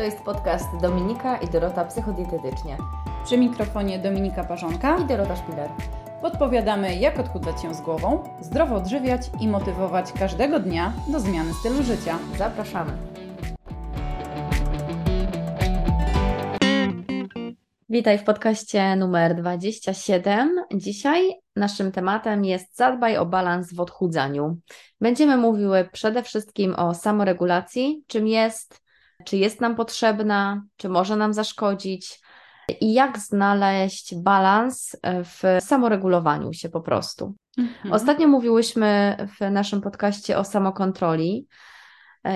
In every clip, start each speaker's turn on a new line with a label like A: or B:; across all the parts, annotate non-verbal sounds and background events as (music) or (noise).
A: To jest podcast Dominika i Dorota Psychodietetycznie.
B: Przy mikrofonie Dominika Parzonka
A: i Dorota Szpiler.
B: Podpowiadamy, jak odchudzać się z głową, zdrowo odżywiać i motywować każdego dnia do zmiany stylu życia.
A: Zapraszamy. Witaj w podcaście numer 27. Dzisiaj naszym tematem jest zadbaj o balans w odchudzaniu. Będziemy mówiły przede wszystkim o samoregulacji, czym jest, czy jest nam potrzebna, czy może nam zaszkodzić i jak znaleźć balans w samoregulowaniu się po prostu. Mhm. Ostatnio mówiłyśmy w naszym podcaście o samokontroli.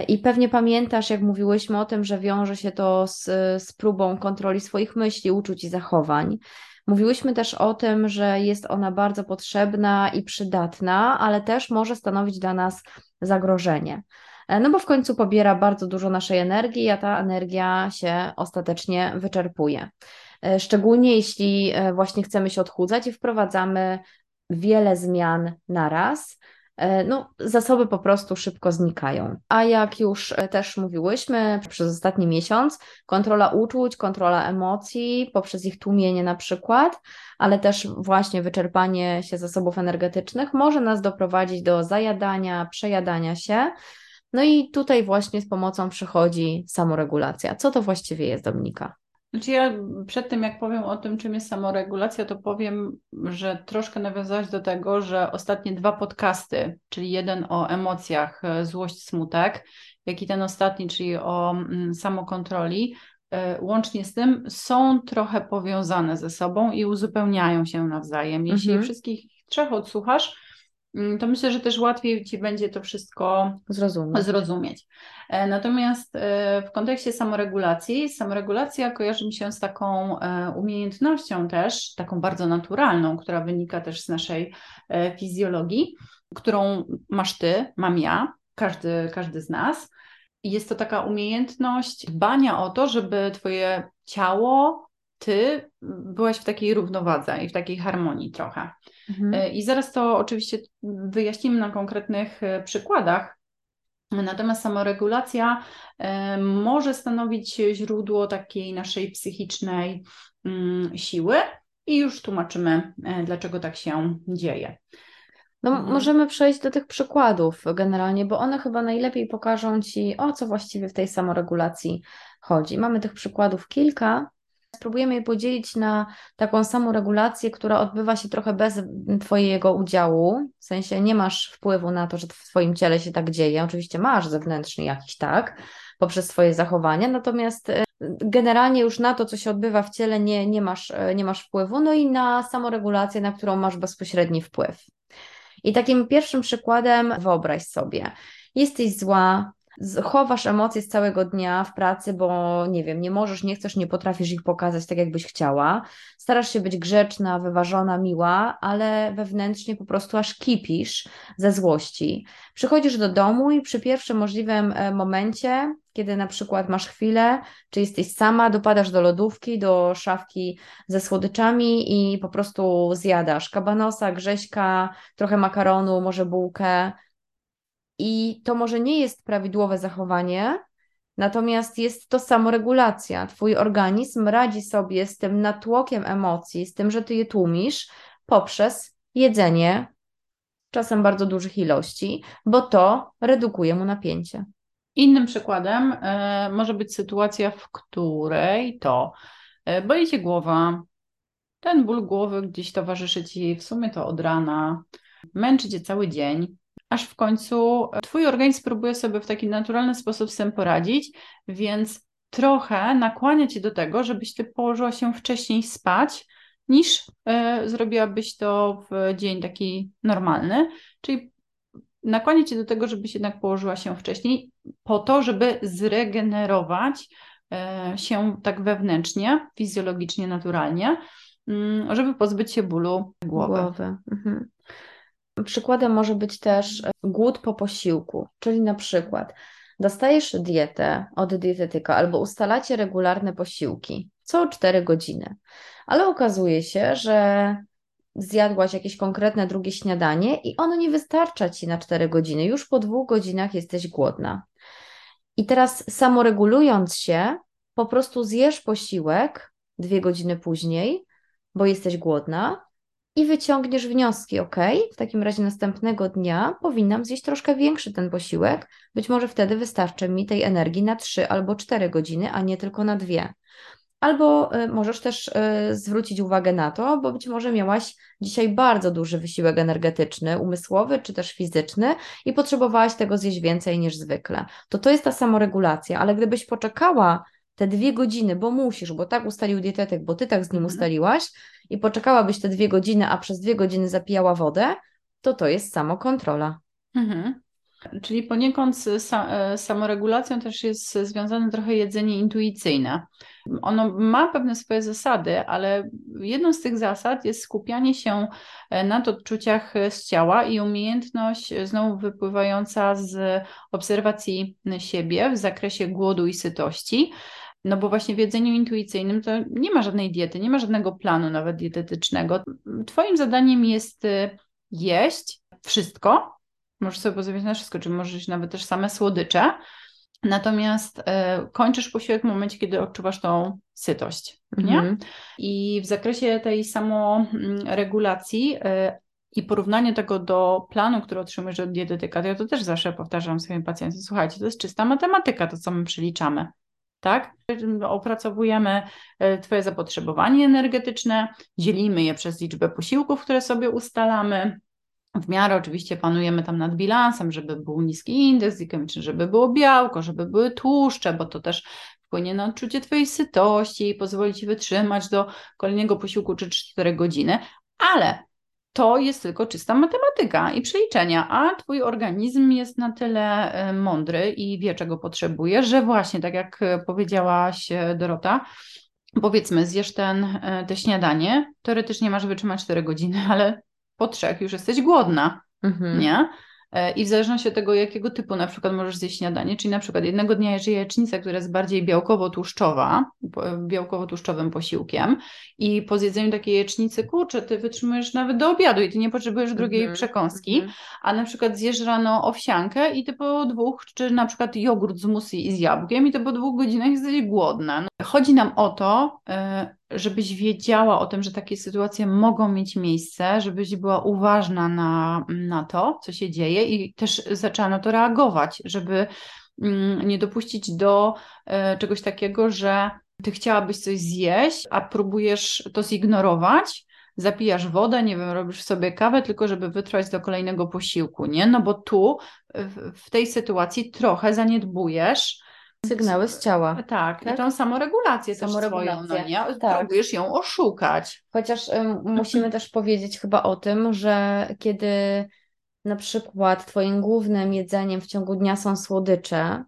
A: I pewnie pamiętasz, jak mówiłyśmy o tym, że wiąże się to z, z próbą kontroli swoich myśli, uczuć i zachowań. Mówiłyśmy też o tym, że jest ona bardzo potrzebna i przydatna, ale też może stanowić dla nas zagrożenie. E, no bo w końcu pobiera bardzo dużo naszej energii, a ta energia się ostatecznie wyczerpuje. E, szczególnie jeśli e, właśnie chcemy się odchudzać i wprowadzamy wiele zmian naraz, no, zasoby po prostu szybko znikają. A jak już też mówiłyśmy przez ostatni miesiąc, kontrola uczuć, kontrola emocji poprzez ich tłumienie na przykład, ale też właśnie wyczerpanie się zasobów energetycznych może nas doprowadzić do zajadania, przejadania się, no i tutaj właśnie z pomocą przychodzi samoregulacja. Co to właściwie jest, Dominika?
B: Znaczy ja przed tym, jak powiem o tym, czym jest samoregulacja, to powiem, że troszkę nawiązałaś do tego, że ostatnie dwa podcasty, czyli jeden o emocjach, e, złość, smutek, jak i ten ostatni, czyli o mm, samokontroli, e, łącznie z tym są trochę powiązane ze sobą i uzupełniają się nawzajem. Jeśli mhm. wszystkich trzech odsłuchasz, to myślę, że też łatwiej Ci będzie to wszystko zrozumieć. zrozumieć. E, natomiast e, w kontekście samoregulacji, samoregulacja kojarzy mi się z taką e, umiejętnością też, taką bardzo naturalną, która wynika też z naszej fizjologii, którą masz Ty, mam ja, każdy, każdy z nas. Jest to taka umiejętność dbania o to, żeby Twoje ciało, Ty byłaś w takiej równowadze i w takiej harmonii trochę. Mhm. E, I zaraz to oczywiście wyjaśnimy na konkretnych e, przykładach. Natomiast samoregulacja e, może stanowić źródło takiej naszej psychicznej mm, siły i już tłumaczymy, dlaczego tak się dzieje.
A: No, mhm. możemy przejść do tych przykładów generalnie, bo one chyba najlepiej pokażą Ci, o co właściwie w tej samoregulacji chodzi. Mamy tych przykładów kilka, Spróbujemy je podzielić na taką samą regulację, która odbywa się trochę bez Twojego udziału, w sensie nie masz wpływu na to, że w Twoim ciele się tak dzieje. Oczywiście masz zewnętrzny jakiś, tak, poprzez swoje zachowania, natomiast e, generalnie już na to, co się odbywa w ciele, nie, nie, masz, e, nie masz wpływu, no i na samoregulację, na którą masz bezpośredni wpływ. I takim pierwszym przykładem wyobraź sobie, jesteś zła, chowasz emocje z całego dnia w pracy, bo nie wiem, nie możesz, nie chcesz, nie potrafisz ich pokazać tak, jakbyś chciała. Starasz się być grzeczna, wyważona, miła, ale wewnętrznie po prostu aż kipisz ze złości. Przychodzisz do domu i przy pierwszym możliwym e, momencie, kiedy na przykład masz chwilę, czy jesteś sama, dopadasz do lodówki, do szafki ze słodyczami i po prostu zjadasz kabanosa, grześka, trochę makaronu, może bułkę i to może nie jest prawidłowe zachowanie, natomiast jest to samoregulacja. Twój organizm radzi sobie z tym natłokiem emocji, z tym, że ty je tłumisz poprzez jedzenie, czasem bardzo dużych ilości, bo to redukuje mu napięcie.
B: Innym przykładem y, może być sytuacja, w której to y, boli cię głowa, ten ból głowy gdzieś towarzyszy ci w sumie to od rana, męczy cię cały dzień, aż w końcu Twój organizm próbuje sobie w taki naturalny sposób z tym poradzić, więc trochę nakłania Cię do tego, żebyś Ty położyła się wcześniej spać, niż y, zrobiłabyś to w dzień taki normalny, czyli nakłania Cię do tego, żebyś jednak położyła się wcześniej, po to, żeby zregenerować y, się tak wewnętrznie, fizjologicznie, naturalnie, y, żeby pozbyć się bólu głowy. głowy. Mhm.
A: Przykładem może być też e, głód po posiłku, czyli na przykład dostajesz dietę od dietetyka albo ustalacie regularne posiłki co 4 godziny, ale okazuje się, że zjadłaś jakieś konkretne drugie śniadanie i ono nie wystarcza ci na 4 godziny, już po dwóch godzinach jesteś głodna. I teraz samoregulując się, po prostu zjesz posiłek dwie godziny później, bo jesteś głodna i wyciągniesz wnioski, ok, w takim razie następnego dnia powinnam zjeść troszkę większy ten posiłek, być może wtedy wystarczy mi tej energii na 3 albo 4 godziny, a nie tylko na dwie. Albo y, możesz też y, zwrócić uwagę na to, bo być może miałaś dzisiaj bardzo duży wysiłek energetyczny, umysłowy czy też fizyczny i potrzebowałaś tego zjeść więcej niż zwykle. To to jest ta samoregulacja, ale gdybyś poczekała te dwie godziny, bo musisz, bo tak ustalił dietetyk, bo ty tak z nim mhm. ustaliłaś i poczekałabyś te dwie godziny, a przez dwie godziny zapijała wodę, to to jest samokontrola. Mhm.
B: Czyli poniekąd z e, samoregulacją też jest związane trochę jedzenie intuicyjne. Ono ma pewne swoje zasady, ale jedną z tych zasad jest skupianie się e, nad odczuciach z ciała i umiejętność znowu wypływająca z obserwacji siebie w zakresie głodu i sytości. No bo właśnie w jedzeniu intuicyjnym to nie ma żadnej diety, nie ma żadnego planu nawet dietetycznego. Twoim zadaniem jest y, jeść wszystko, możesz sobie pozwolić na wszystko, czy możesz nawet też same słodycze, natomiast y, kończysz posiłek w momencie, kiedy odczuwasz tą sytość, nie? Mhm. I w zakresie tej samoregulacji y, i porównanie tego do planu, który otrzymujesz od dietetyka, to ja to też zawsze powtarzam swoim pacjentom, słuchajcie, to jest czysta matematyka, to co my przeliczamy tak? Opracowujemy e, Twoje zapotrzebowanie energetyczne, dzielimy je przez liczbę posiłków, które sobie ustalamy. W miarę oczywiście panujemy tam nad bilansem, żeby był niski indeks glikemiczny, żeby było białko, żeby były tłuszcze, bo to też wpłynie na odczucie Twojej sytości i pozwoli Ci wytrzymać do kolejnego posiłku czy 4 godziny, ale to jest tylko czysta matematyka i przeliczenia, a Twój organizm jest na tyle e, mądry i wie, czego potrzebuje, że właśnie, tak jak powiedziałaś e, Dorota, powiedzmy, zjesz ten, e, te śniadanie, teoretycznie masz wytrzymać 4 godziny, (laughs) ale po trzech już jesteś głodna, mhm. nie? E, I w zależności od tego, jakiego typu na przykład możesz zjeść śniadanie, czyli na przykład jednego dnia jesz jajecznicę, która jest bardziej białkowo-tłuszczowa, białkowo-tłuszczowym posiłkiem i po zjedzeniu takiej jajecznicy, kurczę, ty wytrzymujesz nawet do obiadu i ty nie potrzebujesz drugiej mm -hmm. przekąski, mm -hmm. a na przykład zjesz rano owsiankę i ty po dwóch, czy na przykład jogurt z musi i z jabłkiem i to po dwóch godzinach jesteś głodna. No, chodzi nam o to, yy, żebyś wiedziała o tym, że takie sytuacje mogą mieć miejsce, żebyś była uważna na, na to, co się dzieje i też zaczęła na to reagować, żeby mm, nie dopuścić do e, czegoś takiego, że ty chciałabyś coś zjeść, a próbujesz to zignorować, zapijasz wodę, nie wiem, robisz sobie kawę, tylko żeby wytrwać do kolejnego posiłku, nie? No bo tu w tej sytuacji trochę zaniedbujesz
A: Sygnały z ciała.
B: Tak, tak? i tą samoregulację, samoregulację. Swoją, no nie? Tak. Próbujesz ją oszukać.
A: Chociaż musimy też powiedzieć chyba o tym, że kiedy na przykład Twoim głównym jedzeniem w ciągu dnia są słodycze,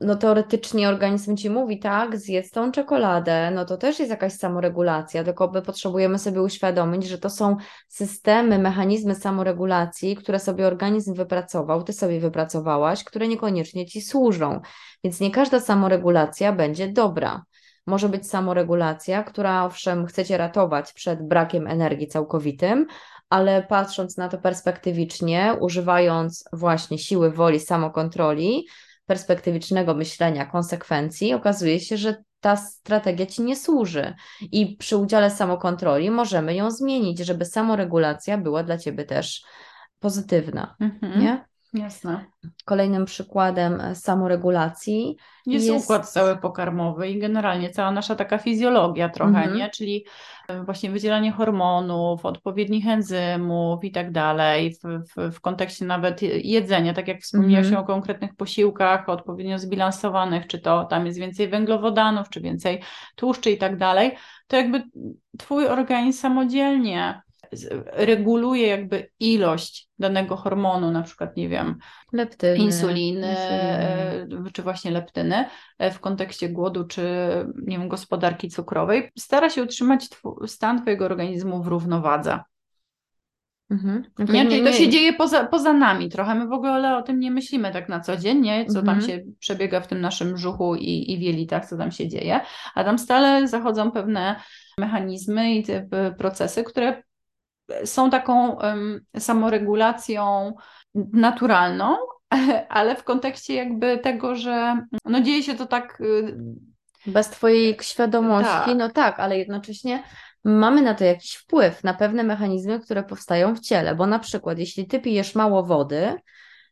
A: no teoretycznie organizm ci mówi, tak, zjedz tą czekoladę, no to też jest jakaś samoregulacja, tylko my potrzebujemy sobie uświadomić, że to są systemy, mechanizmy samoregulacji, które sobie organizm wypracował, ty sobie wypracowałaś, które niekoniecznie ci służą. Więc nie każda samoregulacja będzie dobra. Może być samoregulacja, która owszem chcecie ratować przed brakiem energii całkowitym, ale patrząc na to perspektywicznie, używając właśnie siły woli, samokontroli, perspektywicznego myślenia, konsekwencji, okazuje się, że ta strategia ci nie służy. I przy udziale samokontroli możemy ją zmienić, żeby samoregulacja była dla ciebie też pozytywna. Mhm. Nie?
B: Jasne.
A: Kolejnym przykładem e, samoregulacji
B: jest, jest, układ cały pokarmowy i generalnie cała nasza taka fizjologia trochę, -hmm. nie? Czyli e, właśnie wydzielanie hormonów, odpowiednich enzymów i tak dalej, w, kontekście nawet jedzenia, tak jak wspomniałeś -hmm. o konkretnych posiłkach, odpowiednio zbilansowanych, czy to tam jest więcej węglowodanów, czy więcej tłuszczy i tak dalej, to jakby twój organizm samodzielnie reguluje jakby ilość danego hormonu, na przykład, nie wiem, leptyny, insuliny, insuliny, czy właśnie leptyny e, w kontekście głodu, czy nie wiem, gospodarki cukrowej, stara się utrzymać stan Twojego organizmu w równowadze. Mhm. Nie, czyli to się dzieje poza, poza nami trochę. My w ogóle o tym nie myślimy tak na co dzień, nie? co mhm. tam się przebiega w tym naszym brzuchu i, i wielitach, co tam się dzieje. A tam stale zachodzą pewne mechanizmy i te procesy, które są taką um, samoregulacją naturalną, (laughs) ale w kontekście jakby tego, że no dzieje się to tak y,
A: Bez Twojej świadomości,
B: Tak.
A: no tak, ale jednocześnie mamy na to jakiś wpływ, na pewne mechanizmy, które powstają w ciele, bo na przykład jeśli Ty pijesz mało wody,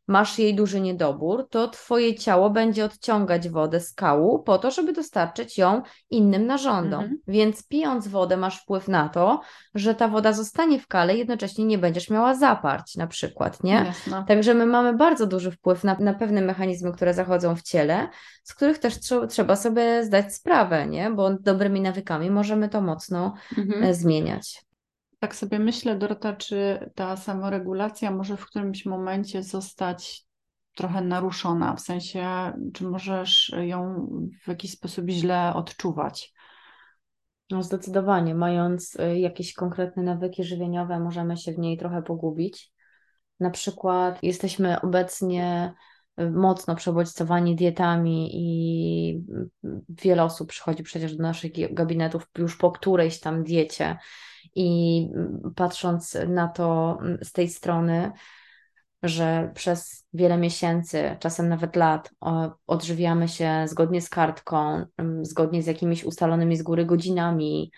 A: masz jej duży niedobór, to Twoje ciało będzie odciągać wodę z kału po to, żeby dostarczyć ją innym narządom.
B: Mhm.
A: Więc pijąc wodę masz wpływ na to, że ta woda zostanie w kale, jednocześnie nie będziesz miała zaparć na przykład, nie?
B: Jasne.
A: Także my mamy bardzo duży wpływ na, na pewne mechanizmy, które zachodzą w ciele, z których też trze- trzeba sobie zdać sprawę, nie? Bo dobrymi nawykami możemy to mocno
B: Mhm.
A: e, zmieniać.
B: Tak sobie myślę, Dorota, czy ta samoregulacja może w którymś momencie zostać trochę naruszona, w sensie, czy możesz ją w jakiś sposób źle odczuwać?
A: No zdecydowanie, mając y, jakieś konkretne nawyki żywieniowe, możemy się w niej trochę pogubić. Na przykład jesteśmy obecnie y, mocno przebodźcowani dietami i y, wiele osób przychodzi przecież do naszych gabinetów już po którejś tam diecie i mm, patrząc na to mm, z tej strony, że przez wiele miesięcy, czasem nawet lat, odżywiamy się zgodnie z kartką, ym, zgodnie z jakimiś ustalonymi z góry godzinami,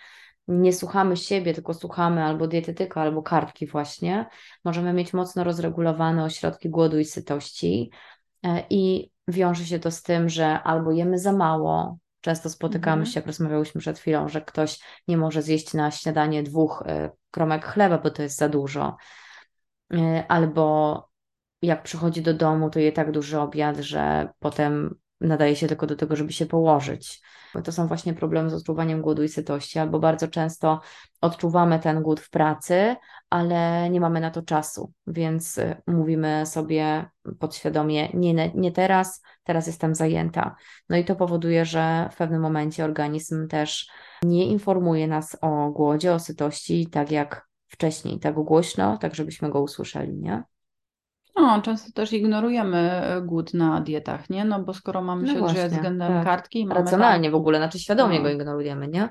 A: nie słuchamy siebie, tylko słuchamy albo dietetyka, albo kartki właśnie, możemy mieć mocno rozregulowane ośrodki głodu i sytości e, i wiąże się to z tym, że albo jemy za mało, często spotykamy
B: Mhm.
A: się, jak rozmawiałyśmy przed chwilą, że ktoś nie może zjeść na śniadanie dwóch e, kromek chleba, bo to jest za dużo, E, albo jak przychodzi do domu, to je tak duży obiad, że potem nadaje się tylko do tego, żeby się położyć. To są właśnie problemy z odczuwaniem głodu i sytości, albo bardzo często odczuwamy ten głód w pracy, ale nie mamy na to czasu, więc y, mówimy sobie podświadomie, nie, nie teraz, teraz jestem zajęta. No i to powoduje, że w pewnym momencie organizm też nie informuje nas o głodzie, o sytości, tak jak wcześniej, tak głośno, tak żebyśmy go usłyszeli, nie?
B: No, często też ignorujemy e, głód na dietach, nie? No bo skoro mamy
A: No
B: się odżywiać względem
A: tak.
B: kartki, mamy
A: Racjonalnie
B: tak,
A: w ogóle, znaczy świadomie
B: No.
A: go ignorujemy, nie?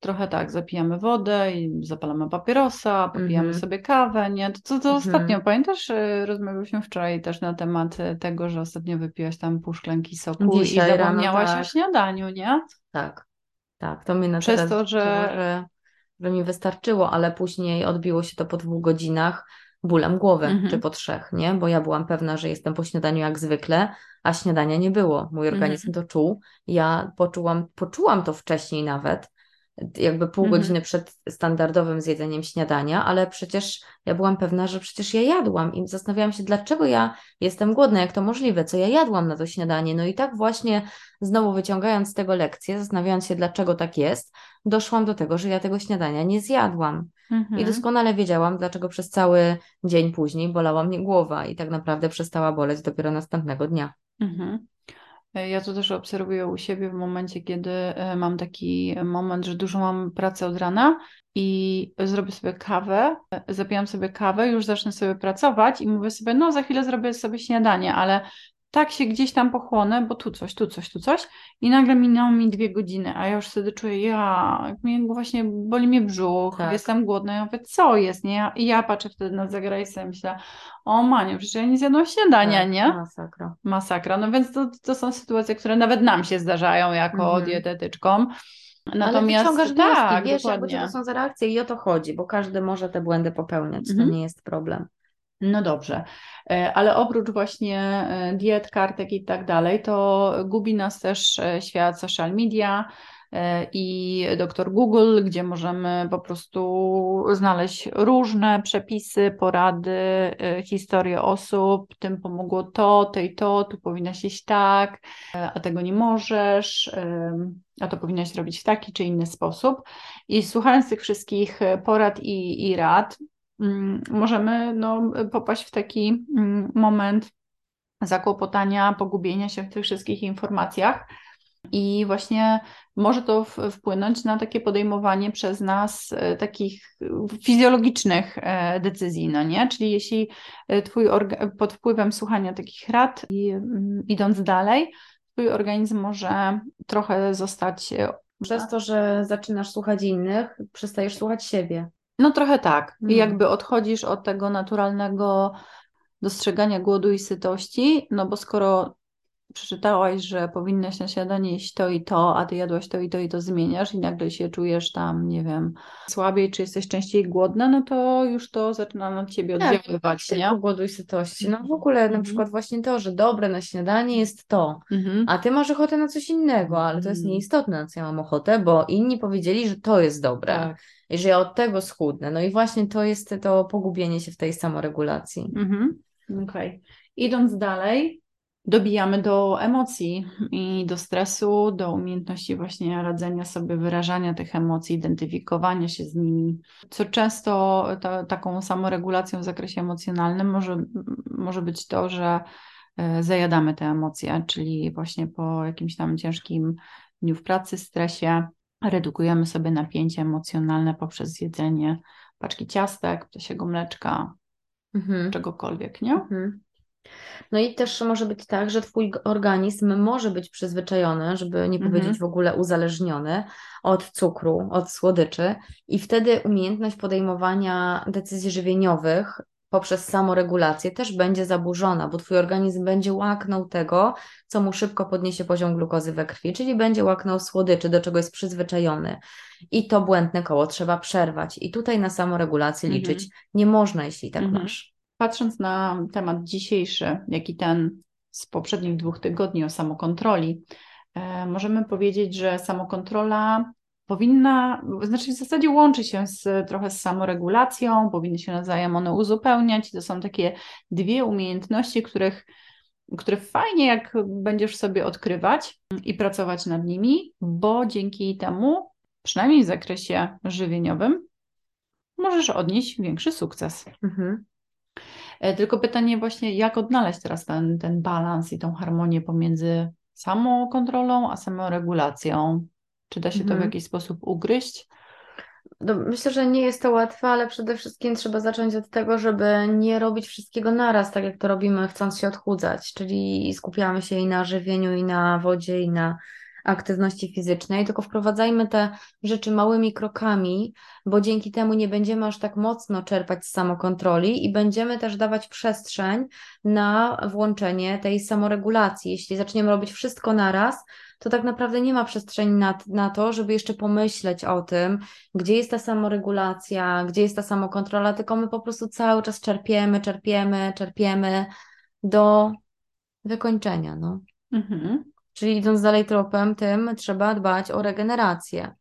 B: trochę tak, zapijamy wodę i zapalamy papierosa, popijamy
A: Mhm.
B: sobie kawę, nie? To, to, to
A: Mhm.
B: ostatnio, pamiętasz, e, rozmawialiśmy wczoraj też na temat e, tego, że ostatnio wypiłaś tam pół szklanki soku
A: Dzisiaj
B: i
A: rano,
B: zapomniałaś o
A: tak.
B: śniadaniu, nie?
A: Tak, tak. To mnie na
B: Przez to, że,
A: że mi wystarczyło, ale później odbiło się to po dwóch godzinach bólem głowy,
B: Mhm.
A: czy po trzech, nie? Bo ja byłam pewna, że jestem po śniadaniu jak zwykle, a śniadania nie było. Mój
B: Mhm.
A: organizm to czuł. Ja poczułam, poczułam to wcześniej nawet, jakby pół
B: Mhm.
A: godziny przed standardowym zjedzeniem śniadania, ale przecież ja byłam pewna, że przecież ja jadłam i zastanawiałam się, dlaczego ja jestem głodna, jak to możliwe, co ja jadłam na to śniadanie. No i tak właśnie znowu wyciągając z tego lekcję, zastanawiając się, dlaczego tak jest, doszłam do tego, że ja tego śniadania nie zjadłam. I
B: Mhm.
A: doskonale wiedziałam, dlaczego przez cały dzień później bolała mnie głowa i tak naprawdę przestała boleć dopiero następnego dnia.
B: Mhm. E, Ja to też obserwuję u siebie w momencie, kiedy e, mam taki moment, że dużo mam pracy od rana i zrobię sobie kawę, e, zapijam sobie kawę, już zacznę sobie pracować i mówię sobie, no za chwilę zrobię sobie śniadanie, ale tak się gdzieś tam pochłonę, bo tu coś, tu coś, tu coś i nagle minęło mi dwie godziny, a ja już wtedy czuję, ja, mnie właśnie boli mnie brzuch,
A: Tak.
B: jestem głodna, ja mówię, co jest, nie? Ja- I ja patrzę wtedy na zegarek i sobie myślę, o Maniu, przecież ja nie zjadłam śniadania,
A: Tak,
B: nie?
A: Masakra.
B: Masakra. No więc to, to są sytuacje, które nawet nam się zdarzają jako
A: Mhm.
B: dietetyczkom.
A: Ale
B: Natomiast
A: wyciągasz wnioski,
B: tak,
A: wiesz, jakby co
B: dokładnie.
A: to są za reakcje i o to chodzi, bo każdy może te błędy popełniać, to
B: Mhm.
A: nie jest problem.
B: No dobrze, E, ale oprócz właśnie e, diet, kartek i tak dalej, to gubi nas też e, świat social media i doktor Google, gdzie możemy po prostu znaleźć różne przepisy, porady, historie osób, tym pomogło to, tej to, tu powinnaś iść tak, a tego nie możesz, a to powinnaś robić w taki czy inny sposób. I słuchając tych wszystkich porad i, i rad, możemy no, popaść w taki mm, moment zakłopotania, pogubienia się w tych wszystkich informacjach. I właśnie może to wpłynąć na takie podejmowanie przez nas e, takich fizjologicznych e, decyzji, no nie? Czyli jeśli e, twój pod wpływem słuchania takich rad i mm, idąc dalej, twój organizm może trochę zostać
A: Przez to, że zaczynasz słuchać innych, przestajesz słuchać siebie.
B: No trochę tak. I
A: Mm.
B: jakby odchodzisz od tego naturalnego dostrzegania głodu i sytości, no bo skoro przeczytałaś, że powinnaś na śniadanie jeść to i to, a ty jadłaś to i to i to zmieniasz i nagle się czujesz tam, nie wiem, słabiej, czy jesteś częściej głodna, no to już to zaczyna na ciebie
A: Tak,
B: oddziaływać,
A: Tylko
B: nie?
A: głodu i sytości. No w ogóle na
B: Mhm.
A: przykład właśnie to, że dobre na śniadanie jest to,
B: Mhm.
A: a ty masz ochotę na coś innego, ale to jest
B: Mhm.
A: nieistotne, na co ja mam ochotę, bo inni powiedzieli, że to jest dobre
B: Tak.
A: I że ja od tego schudnę. No i właśnie to jest to pogubienie się w tej samoregulacji.
B: Mhm. Okej. Idąc dalej, dobijamy do emocji i do stresu, do umiejętności właśnie radzenia sobie, wyrażania tych emocji, identyfikowania się z nimi, co często ta, taką samoregulacją w zakresie emocjonalnym może, może być to, że e, zajadamy te emocje, czyli właśnie po jakimś tam ciężkim dniu w pracy, stresie, redukujemy sobie napięcie emocjonalne poprzez jedzenie paczki ciastek, ptasiego mleczka,
A: Mhm.
B: czegokolwiek, nie?
A: Mhm. No i też może być tak, że twój organizm może być przyzwyczajony, żeby nie
B: Mhm.
A: powiedzieć w ogóle uzależniony od cukru, od słodyczy i wtedy umiejętność podejmowania decyzji żywieniowych poprzez samoregulację też będzie zaburzona, bo twój organizm będzie łaknął tego, co mu szybko podniesie poziom glukozy we krwi, czyli będzie łaknął słodyczy, do czego jest przyzwyczajony. I to błędne koło trzeba przerwać. I tutaj na samoregulację
B: Mhm.
A: liczyć nie można, jeśli tak
B: Mhm.
A: masz.
B: Patrząc na temat dzisiejszy, jak i ten z poprzednich dwóch tygodni o samokontroli, e, możemy powiedzieć, że samokontrola powinna, znaczy w zasadzie łączy się z, trochę z samoregulacją, powinny się nawzajem one uzupełniać. To są takie dwie umiejętności, których, które fajnie, jak będziesz sobie odkrywać i pracować nad nimi, bo dzięki temu, przynajmniej w zakresie żywieniowym, możesz odnieść większy sukces.
A: Mhm.
B: E, Tylko pytanie właśnie, jak odnaleźć teraz ten, ten balans i tą harmonię pomiędzy samokontrolą a samoregulacją? Czy da się to w
A: Mhm.
B: jakiś sposób ugryźć?
A: No, myślę, że nie jest to łatwe, ale przede wszystkim trzeba zacząć od tego, żeby nie robić wszystkiego naraz, tak jak to robimy, chcąc się odchudzać, czyli skupiamy się i na żywieniu, i na wodzie, i na aktywności fizycznej, tylko wprowadzajmy te rzeczy małymi krokami, bo dzięki temu nie będziemy aż tak mocno czerpać z samokontroli i będziemy też dawać przestrzeń na włączenie tej samoregulacji. Jeśli zaczniemy robić wszystko naraz, to tak naprawdę nie ma przestrzeni na, na to, żeby jeszcze pomyśleć o tym, gdzie jest ta samoregulacja, gdzie jest ta samokontrola, tylko my po prostu cały czas czerpiemy, czerpiemy, czerpiemy do wykończenia. No.
B: Mhm.
A: Czyli idąc dalej tropem tym, trzeba dbać o regenerację.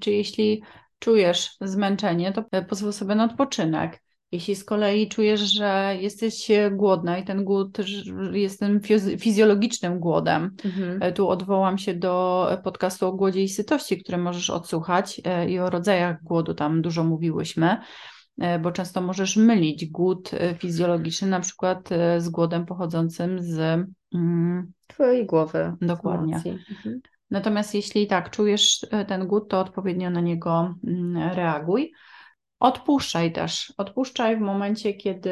B: Czy jeśli czujesz zmęczenie, to e, pozwól sobie na odpoczynek. Jeśli z kolei czujesz, że jesteś e, głodna i ten głód jest tym fiz- fizjologicznym głodem,
A: Mhm.
B: E, Tu odwołam się do podcastu o głodzie i sytości, który możesz odsłuchać e, i o rodzajach głodu tam dużo mówiłyśmy, e, bo często możesz mylić głód e, fizjologiczny na przykład e, z głodem pochodzącym z. mm,
A: Twojej głowy.
B: Dokładnie.
A: Mhm.
B: Natomiast jeśli tak czujesz e, ten głód, to odpowiednio na niego mm, reaguj. Odpuszczaj też. Odpuszczaj w momencie, kiedy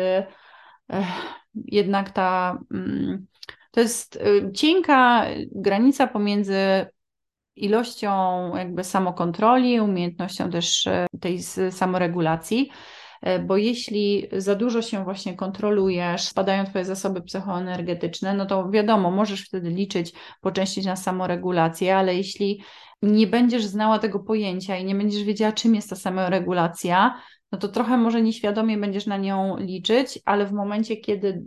B: eh, jednak ta. mm, To jest y, cienka granica pomiędzy ilością jakby samokontroli, umiejętnością też e, tej samoregulacji, e, bo jeśli za dużo się właśnie kontrolujesz, spadają Twoje zasoby psychoenergetyczne, no to wiadomo, możesz wtedy liczyć po części na samoregulację, ale jeśli nie będziesz znała tego pojęcia i nie będziesz wiedziała, czym jest ta samoregulacja, no to trochę może nieświadomie będziesz na nią liczyć, ale w momencie, kiedy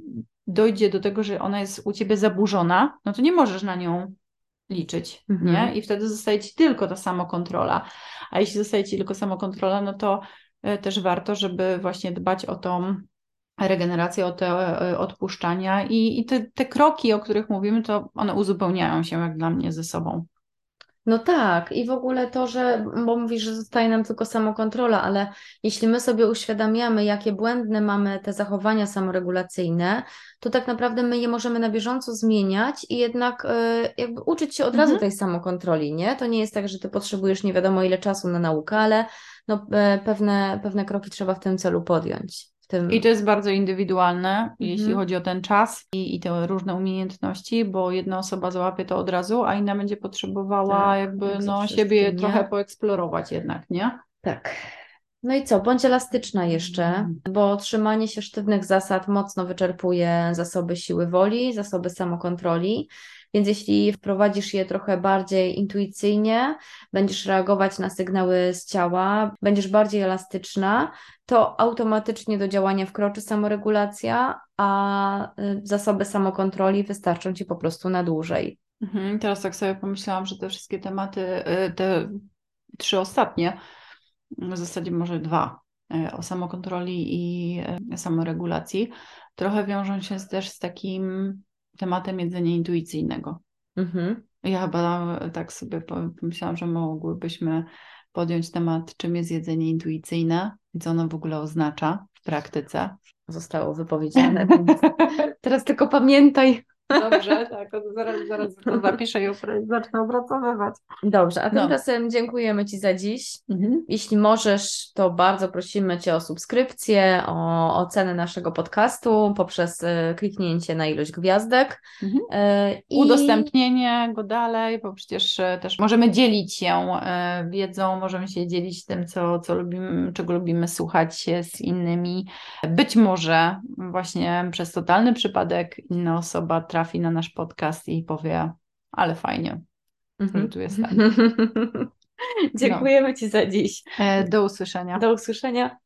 B: dojdzie do tego, że ona jest u Ciebie zaburzona, no to nie możesz na nią liczyć,
A: Mhm.
B: nie? I wtedy zostaje Ci tylko ta samokontrola. A jeśli zostaje Ci tylko samokontrola, no to e, też warto, żeby właśnie dbać o tą regenerację, o te e, odpuszczania i, i te, te kroki, o których mówimy, to one uzupełniają się jak dla mnie ze sobą.
A: No tak, i w ogóle to, że, bo mówisz, że zostaje nam tylko samokontrola, ale jeśli my sobie uświadamiamy, jakie błędne mamy te zachowania samoregulacyjne, to tak naprawdę my je możemy na bieżąco zmieniać i jednak y, jakby uczyć się od razu
B: Mhm.
A: tej samokontroli, nie? To nie jest tak, że ty potrzebujesz nie wiadomo ile czasu na naukę, ale no, e, pewne, pewne kroki trzeba w tym celu podjąć. Tym...
B: I to jest bardzo indywidualne, jeśli
A: Mhm.
B: chodzi o ten czas i, i te różne umiejętności, bo jedna osoba załapie to od razu, a inna będzie potrzebowała
A: Tak,
B: jakby no, siebie
A: nie?
B: trochę poeksplorować jednak, nie?
A: Tak. No i co? Bądź elastyczna jeszcze,
B: Mhm.
A: bo trzymanie się sztywnych zasad mocno wyczerpuje zasoby siły woli, zasoby samokontroli. Więc jeśli wprowadzisz je trochę bardziej intuicyjnie, będziesz reagować na sygnały z ciała, będziesz bardziej elastyczna, to automatycznie do działania wkroczy samoregulacja, a y, zasoby samokontroli wystarczą ci po prostu na dłużej.
B: Mhm, teraz tak sobie pomyślałam, że te wszystkie tematy, y, te trzy ostatnie, w zasadzie może dwa, y, o samokontroli i samoregulacji, trochę wiążą się też z takim tematem jedzenia intuicyjnego. Mhm. Ja chyba tak sobie pomyślałam, że mogłybyśmy podjąć temat, czym jest jedzenie intuicyjne i co ono w ogóle oznacza w praktyce.
A: Zostało wypowiedziane. (laughs) Teraz tylko pamiętaj,
B: Dobrze, tak, zaraz, zaraz to zapiszę i zacznę opracowywać.
A: Dobrze, a tymczasem no. dziękujemy Ci za dziś. Mhm. Jeśli możesz, to bardzo prosimy Cię o subskrypcję, o ocenę naszego podcastu poprzez e, kliknięcie na ilość gwiazdek. Mhm.
B: E, I... Udostępnienie go dalej, bo przecież e, też możemy dzielić się wiedzą, możemy się dzielić tym, co, co lubimy, czego lubimy słuchać się z innymi. Być może właśnie przez totalny przypadek inna osoba trafi trafi na nasz podcast i powie, ale fajnie, mhm. tu jestem. (laughs)
A: Dziękujemy no. Ci za dziś.
B: E, do usłyszenia.
A: Do usłyszenia.